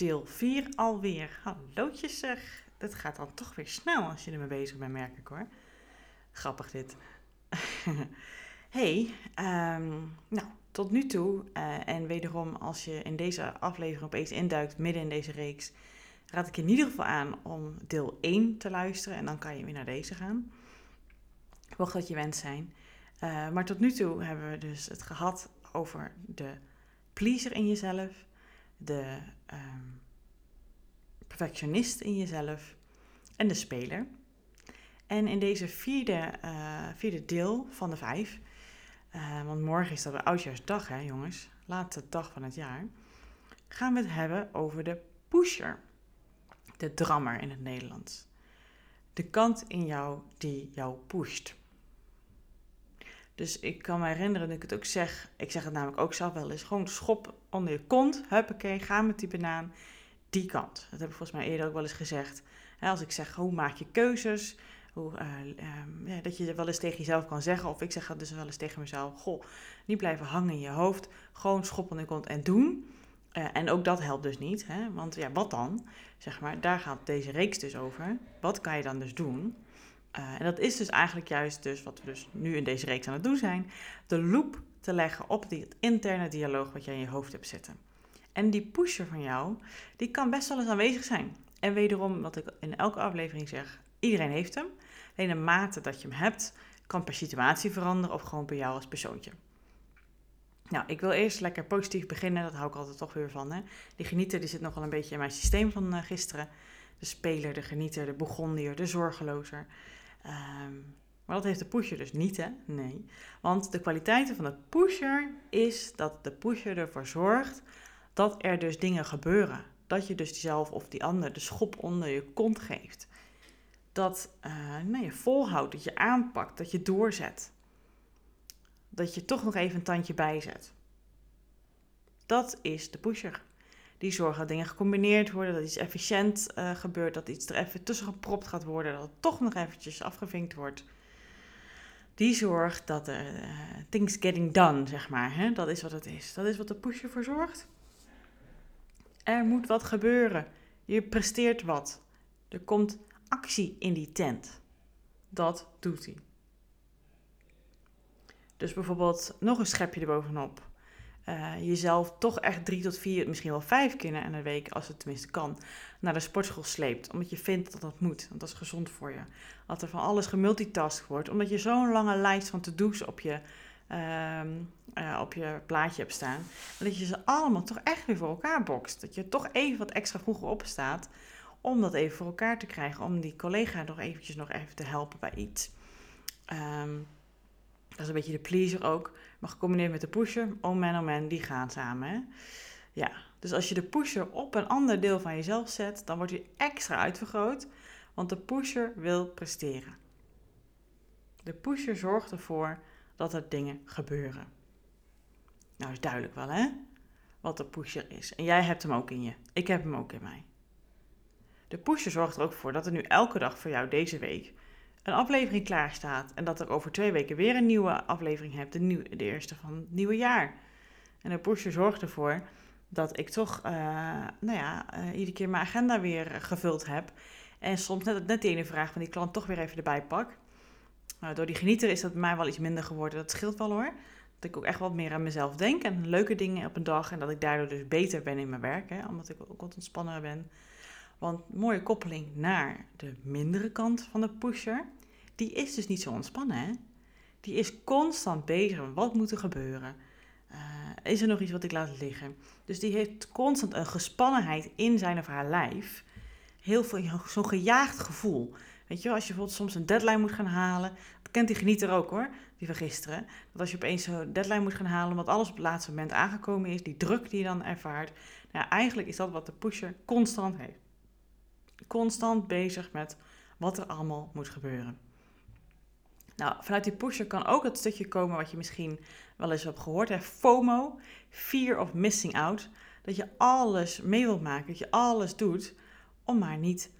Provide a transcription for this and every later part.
deel 4 alweer. Hallootjes zeg. Dat gaat dan toch weer snel als je ermee bezig bent, merk ik hoor. Grappig dit. hey, ehm, nou, tot nu toe. eh, en wederom, als je in deze aflevering opeens induikt, midden in deze reeks, raad ik je in ieder geval aan om deel 1 te luisteren. En dan kan je weer naar deze gaan. Mocht dat je wens zijn. Eh, maar tot nu toe hebben we dus het gehad over de pleaser in jezelf, de ehm, perfectionist in jezelf en de speler. En in deze vierde, eh, vierde deel van de vijf, eh, want morgen is dat de oudjaarsdag hè jongens, laatste dag van het jaar, gaan we het hebben over de pusher, de drammer in het Nederlands. De kant in jou die jou pusht. Dus ik kan me herinneren dat ik het ook zeg. Ik zeg het namelijk ook zelf wel eens. Gewoon schop onder je kont. Huppakee, ga met die banaan. Die kant. Dat heb ik volgens mij eerder ook wel eens gezegd. als ik zeg, hoe maak je keuzes? Hoe, eh, ehm, dat je wel eens tegen jezelf kan zeggen. Of ik zeg dat dus wel eens tegen mezelf. Goh, niet blijven hangen in je hoofd. Gewoon schop onder je kont en doen. Eh, en ook dat helpt dus niet. Hè? Want ja, wat dan? Zeg maar, daar gaat deze reeks dus over. Wat kan je dan dus doen? Uh, en dat is dus eigenlijk juist dus wat we dus nu in deze reeks aan het doen zijn. De loop te leggen op die interne dialoog wat jij in je hoofd hebt zitten. En die pusher van jou, die kan best wel eens aanwezig zijn. En wederom, wat ik in elke aflevering zeg, iedereen heeft hem. Alleen de mate dat je hem hebt, kan per situatie veranderen of gewoon per jou als persoontje. Nou, ik wil eerst lekker positief beginnen, dat hou ik altijd toch weer van. Hè? Die genieter die zit nogal een beetje in mijn systeem van uh, gisteren. De speler, de genieter, de begondier, de zorgelozer. Um, maar dat heeft de pusher dus niet, hè? Nee. Want de kwaliteiten van de pusher is dat de pusher ervoor zorgt dat er dus dingen gebeuren. Dat je dus zelf of die ander de schop onder je kont geeft. Dat nou, je volhoudt, dat je aanpakt, dat je doorzet. Dat je toch nog even een tandje bijzet. Dat is de pusher. Die zorgt dat dingen gecombineerd worden, dat iets efficiënt uh, gebeurt, dat iets er even tussen gepropt gaat worden, dat het toch nog eventjes afgevinkt wordt. Die zorgt dat er uh, things getting done, zeg maar. Hè? Dat is wat het is. Dat is wat de pusher voor zorgt. Er moet wat gebeuren. Je presteert wat. Er komt actie in die tent. Dat doet hij. Dus bijvoorbeeld nog een schepje erbovenop. Uh, jezelf toch echt drie tot vier, misschien wel vijf keer in de week, als het tenminste kan, naar de sportschool sleept. Omdat je vindt dat dat moet, want dat is gezond voor je. Dat er van alles gemultitask wordt, omdat je zo'n lange lijst van to-do's op je, uh, uh, op je plaatje hebt staan. Dat je ze allemaal toch echt weer voor elkaar bokst. Dat je toch even wat extra vroeger opstaat om dat even voor elkaar te krijgen. Om die collega nog eventjes nog even te helpen bij iets. Um, dat is een beetje de pleaser ook. Maar gecombineerd met de pusher, oh man, oh man, die gaan samen. Hè? Ja, dus als je de pusher op een ander deel van jezelf zet, dan wordt hij extra uitvergroot. Want de pusher wil presteren. De pusher zorgt ervoor dat er dingen gebeuren. Nou, is duidelijk wel, hè? Wat de pusher is. En jij hebt hem ook in je. Ik heb hem ook in mij. De pusher zorgt er ook voor dat er nu elke dag voor jou deze week een aflevering klaar staat. En dat er over twee weken weer een nieuwe aflevering hebt. De, de eerste van het nieuwe jaar. En de pusher zorgt ervoor dat ik toch, uh, nou ja, uh, iedere keer mijn agenda weer gevuld heb. En soms net, net die ene vraag van die klant toch weer even erbij pak. Nou, door die genieter is dat mij wel iets minder geworden. Dat scheelt wel hoor. Dat ik ook echt wat meer aan mezelf denk en leuke dingen op een dag. En dat ik daardoor dus beter ben in mijn werk. Hè, omdat ik ook wat ontspanner ben. Want mooie koppeling naar de mindere kant van de pusher, die is dus niet zo ontspannen. Hè? Die is constant bezig met wat moet er gebeuren. Uh, is er nog iets wat ik laat liggen? Dus die heeft constant een gespannenheid in zijn of haar lijf. Heel veel, zo'n gejaagd gevoel. Weet je als je bijvoorbeeld soms een deadline moet gaan halen. Dat kent die genieter ook hoor, die van gisteren. Dat als je opeens zo'n deadline moet gaan halen, omdat alles op het laatste moment aangekomen is. Die druk die je dan ervaart. Nou, eigenlijk is dat wat de pusher constant heeft constant bezig met wat er allemaal moet gebeuren. Nou, vanuit die pusher kan ook het stukje komen wat je misschien wel eens hebt gehoord. Hè? FOMO, Fear of Missing Out. Dat je alles mee wilt maken, dat je alles doet om maar niet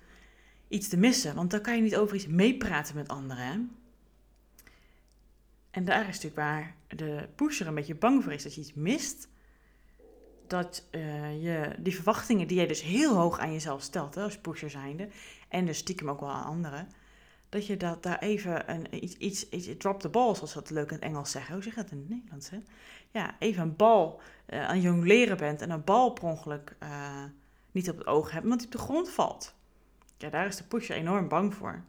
iets te missen. Want dan kan je niet over iets meepraten met anderen. Hè? En daar is natuurlijk waar de pusher een beetje bang voor is. Dat je iets mist. dat uh, je die verwachtingen die jij dus heel hoog aan jezelf stelt, hè, als pusher zijnde, en dus stiekem ook wel aan anderen, dat je dat daar even een, iets, iets, iets drop the ball, zoals dat leuk in het Engels zeggen. Hoe zeg je dat in het Nederlands? Hè? Ja, even een bal uh, aan jong leren bent en een bal per ongeluk uh, niet op het oog hebt, want die op de grond valt. Ja, daar is de pusher enorm bang voor.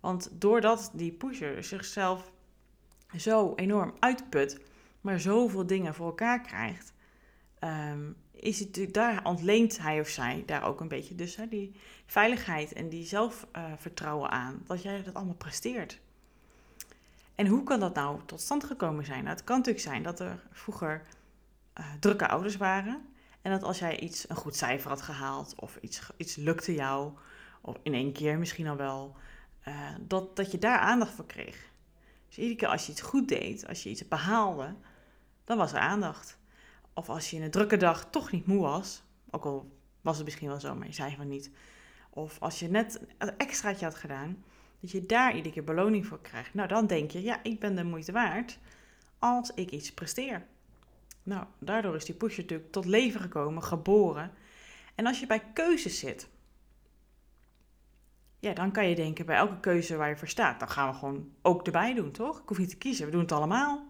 Want doordat die pusher zichzelf zo enorm uitput, maar zoveel dingen voor elkaar krijgt, um, is het daar ontleent hij of zij daar ook een beetje dus hè, die veiligheid en die zelfvertrouwen aan, dat jij dat allemaal presteert. En hoe kan dat nou tot stand gekomen zijn? Nou, het kan natuurlijk zijn dat er vroeger uh, drukke ouders waren. En dat als jij iets, een goed cijfer had gehaald, of iets, iets lukte jou, of in één keer misschien al wel, uh, dat, dat je daar aandacht voor kreeg. Dus iedere keer als je iets goed deed, als je iets behaalde, dan was er aandacht. Of als je in een drukke dag toch niet moe was, ook al was het misschien wel zo, maar je zei van niet. Of als je net een extraatje had gedaan, dat je daar iedere keer beloning voor krijgt. Nou, dan denk je, ja, ik ben de moeite waard als ik iets presteer. Nou, daardoor is die push natuurlijk tot leven gekomen, geboren. En als je bij keuzes zit, ja, dan kan je denken bij elke keuze waar je voor staat, dan gaan we gewoon ook erbij doen, toch? Ik hoef niet te kiezen, we doen het allemaal.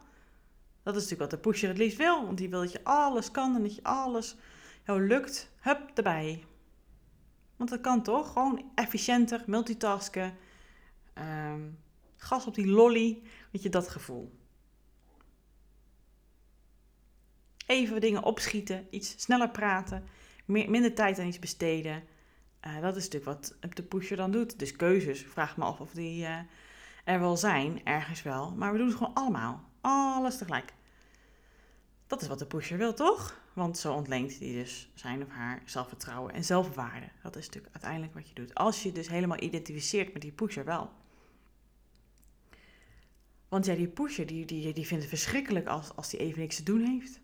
Dat is natuurlijk wat de pusher het liefst wil, want die wil dat je alles kan en dat je alles jou lukt. Hup, erbij. Want dat kan toch? Gewoon efficiënter, multitasken, um, gas op die lolly, weet je, dat gevoel. Even dingen opschieten, iets sneller praten, minder tijd aan iets besteden. Uh, dat is natuurlijk wat de pusher dan doet. Dus keuzes, vraag me af of die uh, er wel zijn, ergens wel. Maar we doen het gewoon allemaal. Alles tegelijk. Dat is wat de pusher wil, toch? Want zo ontleent hij dus zijn of haar zelfvertrouwen en zelfwaarde. Dat is natuurlijk uiteindelijk wat je doet. Als je dus helemaal identificeert met die pusher wel. Want ja, die pusher, die, die, die vindt het verschrikkelijk als, als die even niks te doen heeft.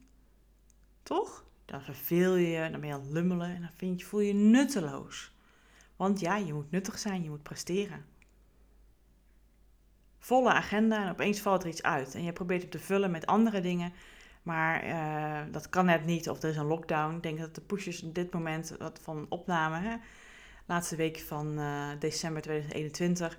Toch? Dan verveel je dan ben je aan het lummelen en dan vind je, voel je je nutteloos. Want ja, je moet nuttig zijn, je moet presteren. Volle agenda en opeens valt er iets uit. En je probeert het te vullen met andere dingen. Maar uh, dat kan net niet, of er is een lockdown. Ik denk dat de pushers op dit moment wat van opname, hè, laatste week van uh, december 2021,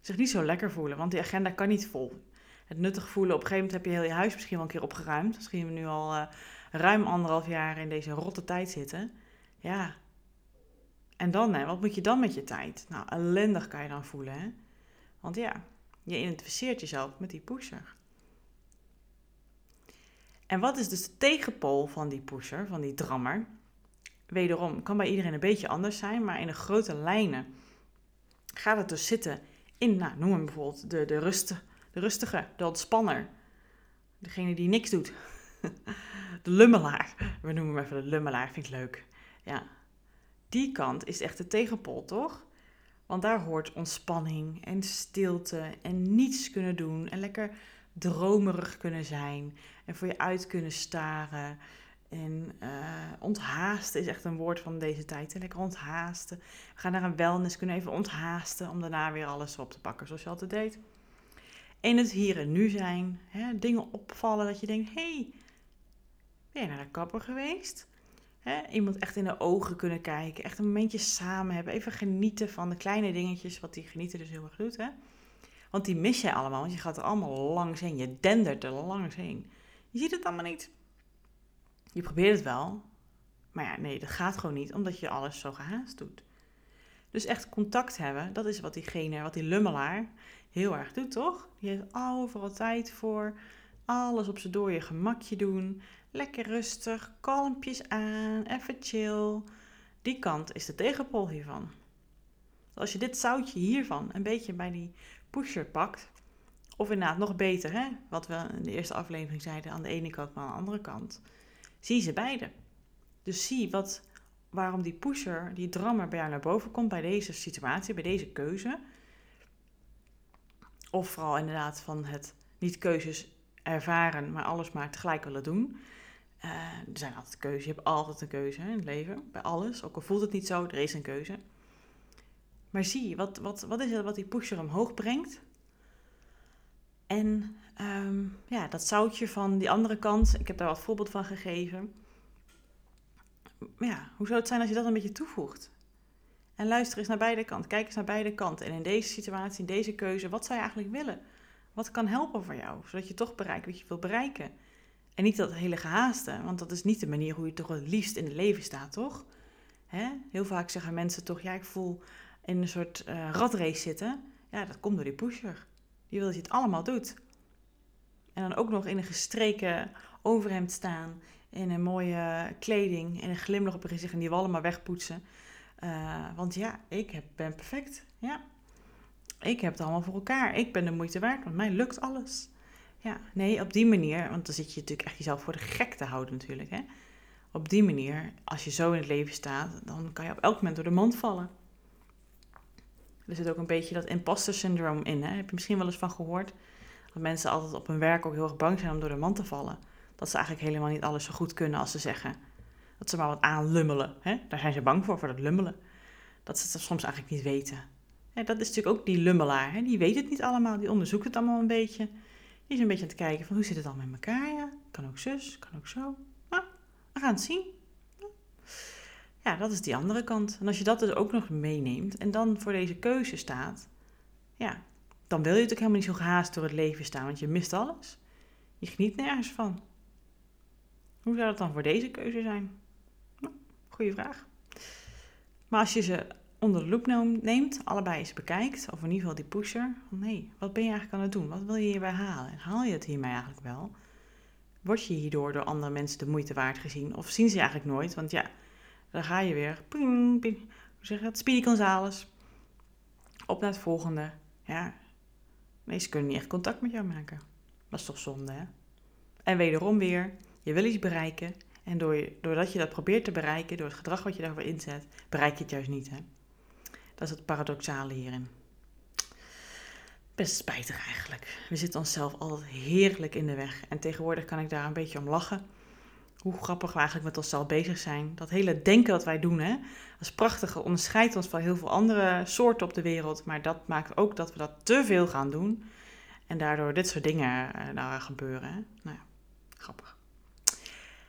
zich niet zo lekker voelen. Want die agenda kan niet vol. Het nuttig voelen, op een gegeven moment heb je heel je huis misschien wel een keer opgeruimd. Misschien we nu al uh, ruim anderhalf jaar in deze rotte tijd zitten. Ja. En dan, hè, wat moet je dan met je tijd? Nou, ellendig kan je dan voelen, hè? Want ja, je identificeert jezelf met die pusher. En wat is dus de tegenpool van die pusher, van die drammer? Wederom, kan bij iedereen een beetje anders zijn, maar in de grote lijnen gaat het dus zitten in, nou, noem hem bijvoorbeeld de, de, rust, de rustige, de ontspanner. Degene die niks doet. de lummelaar. We noemen hem even de lummelaar, vind ik leuk. Ja, die kant is echt de tegenpool, toch? Want daar hoort ontspanning en stilte en niets kunnen doen en lekker dromerig kunnen zijn en voor je uit kunnen staren. En uh, onthaasten is echt een woord van deze tijd. Lekker onthaasten. We gaan naar een wellness, kunnen even onthaasten om daarna weer alles op te pakken zoals je altijd deed. En het hier en nu zijn. Hè, dingen opvallen dat je denkt, hey, ben je naar de kapper geweest? Iemand echt in de ogen kunnen kijken. Echt een momentje samen hebben. Even genieten van de kleine dingetjes. Wat die genieten dus heel erg doet. Hè? Want die mis je allemaal. Want je gaat er allemaal langs heen. Je dendert er langs heen. Je ziet het allemaal niet. Je probeert het wel. Maar ja, nee, dat gaat gewoon niet. Omdat je alles zo gehaast doet. Dus echt contact hebben. Dat is wat diegene, wat die lummelaar heel erg doet, toch? Die heeft overal tijd voor. Alles op door je gemakje doen. Lekker rustig, kalmpjes aan, even chill. Die kant is de tegenpol hiervan. Als je dit zoutje hiervan een beetje bij die pusher pakt, of inderdaad nog beter, hè, wat we in de eerste aflevering zeiden, aan de ene kant, maar aan de andere kant, zie ze beide. Dus zie wat, waarom die pusher, die drammer bij jou naar boven komt bij deze situatie, bij deze keuze. Of vooral inderdaad van het niet keuzes ervaren, maar alles maar tegelijk willen doen. Uh, er zijn altijd keuzes. Je hebt altijd een keuze in het leven. Bij alles. Ook al voelt het niet zo, er is een keuze. Maar zie, wat, wat, wat is het wat die pusher omhoog brengt? En um, ja, dat zoutje van die andere kant, ik heb daar wat voorbeeld van gegeven. ja, hoe zou het zijn als je dat een beetje toevoegt? En luister eens naar beide kanten. Kijk eens naar beide kanten. En in deze situatie, in deze keuze, wat zou je eigenlijk willen? Wat kan helpen voor jou, zodat je toch bereikt wat je wil bereiken? En niet dat hele gehaaste, want dat is niet de manier hoe je toch het liefst in het leven staat, toch? Heel vaak zeggen mensen toch, ja, ik voel in een soort uh, ratrace zitten. Ja, dat komt door die pusher. Die wil dat je het allemaal doet. En dan ook nog in een gestreken overhemd staan, in een mooie kleding, en een glimlach op je gezicht en die wallen maar wegpoetsen. Uh, want ja, ik ben perfect. Ja, ik heb het allemaal voor elkaar. Ik ben de moeite waard, want mij lukt alles. Ja, nee, op die manier, want dan zit je natuurlijk echt jezelf voor de gek te houden natuurlijk. Hè? Op die manier, als je zo in het leven staat, dan kan je op elk moment door de mand vallen. Er zit ook een beetje dat imposter syndroom in. Hè? Heb je misschien wel eens van gehoord? Dat mensen altijd op hun werk ook heel erg bang zijn om door de mand te vallen. Dat ze eigenlijk helemaal niet alles zo goed kunnen als ze zeggen. Dat ze maar wat aanlummelen. Hè? Daar zijn ze bang voor, voor dat lummelen. Dat ze het soms eigenlijk niet weten. Dat is natuurlijk ook die lummelaar. Hè? Die weet het niet allemaal, die onderzoekt het allemaal een beetje. Die is een beetje aan het kijken van hoe zit het dan met elkaar. Ja? Kan ook zus, kan ook zo. Nou, we gaan het zien. Ja, dat is die andere kant. En als je dat dus ook nog meeneemt en dan voor deze keuze staat, ja, dan wil je natuurlijk helemaal niet zo gehaast door het leven staan, want je mist alles. Je geniet nergens van. Hoe zou dat dan voor deze keuze zijn? Nou, goede vraag. Maar als je ze onder de loep neemt, allebei eens bekijkt, of in ieder geval die pusher, nee, wat ben je eigenlijk aan het doen? Wat wil je hierbij halen? En haal je het hiermee eigenlijk wel? Word je hierdoor door andere mensen de moeite waard gezien? Of zien ze je eigenlijk nooit? Want ja, dan ga je weer. Ping, ping, hoe zeg je dat? Speedy Gonzales. Op naar het volgende. Ja, ze kunnen niet echt contact met jou maken. Dat is toch zonde, hè? En wederom weer, je wil iets bereiken. En doordat je dat probeert te bereiken, door het gedrag wat je daarvoor inzet, bereik je het juist niet, hè? Dat is het paradoxale hierin. Best spijtig eigenlijk. We zitten onszelf altijd heerlijk in de weg. En tegenwoordig kan ik daar een beetje om lachen hoe grappig we eigenlijk met onszelf bezig zijn. Dat hele denken wat wij doen, hè, dat is onderscheidt ons van heel veel andere soorten op de wereld. Maar dat maakt ook dat we dat te veel gaan doen. En daardoor dit soort dingen uh, nou, gebeuren. Nou ja, grappig.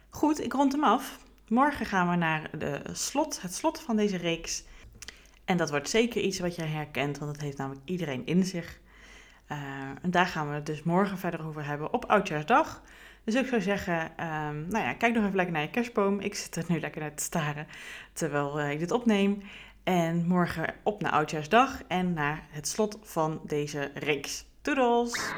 Goed, ik rond hem af. Morgen gaan we naar de slot, het slot van deze reeks. En dat wordt zeker iets wat jij herkent, want dat heeft namelijk iedereen in zich. Uh, en daar gaan we het dus morgen verder over hebben op Oudjaarsdag. Dus ik zou zeggen, um, nou ja, kijk nog even lekker naar je kerstboom. Ik zit er nu lekker naar te staren terwijl uh, ik dit opneem. En morgen op naar Oudjaarsdag en naar het slot van deze reeks. Toedels!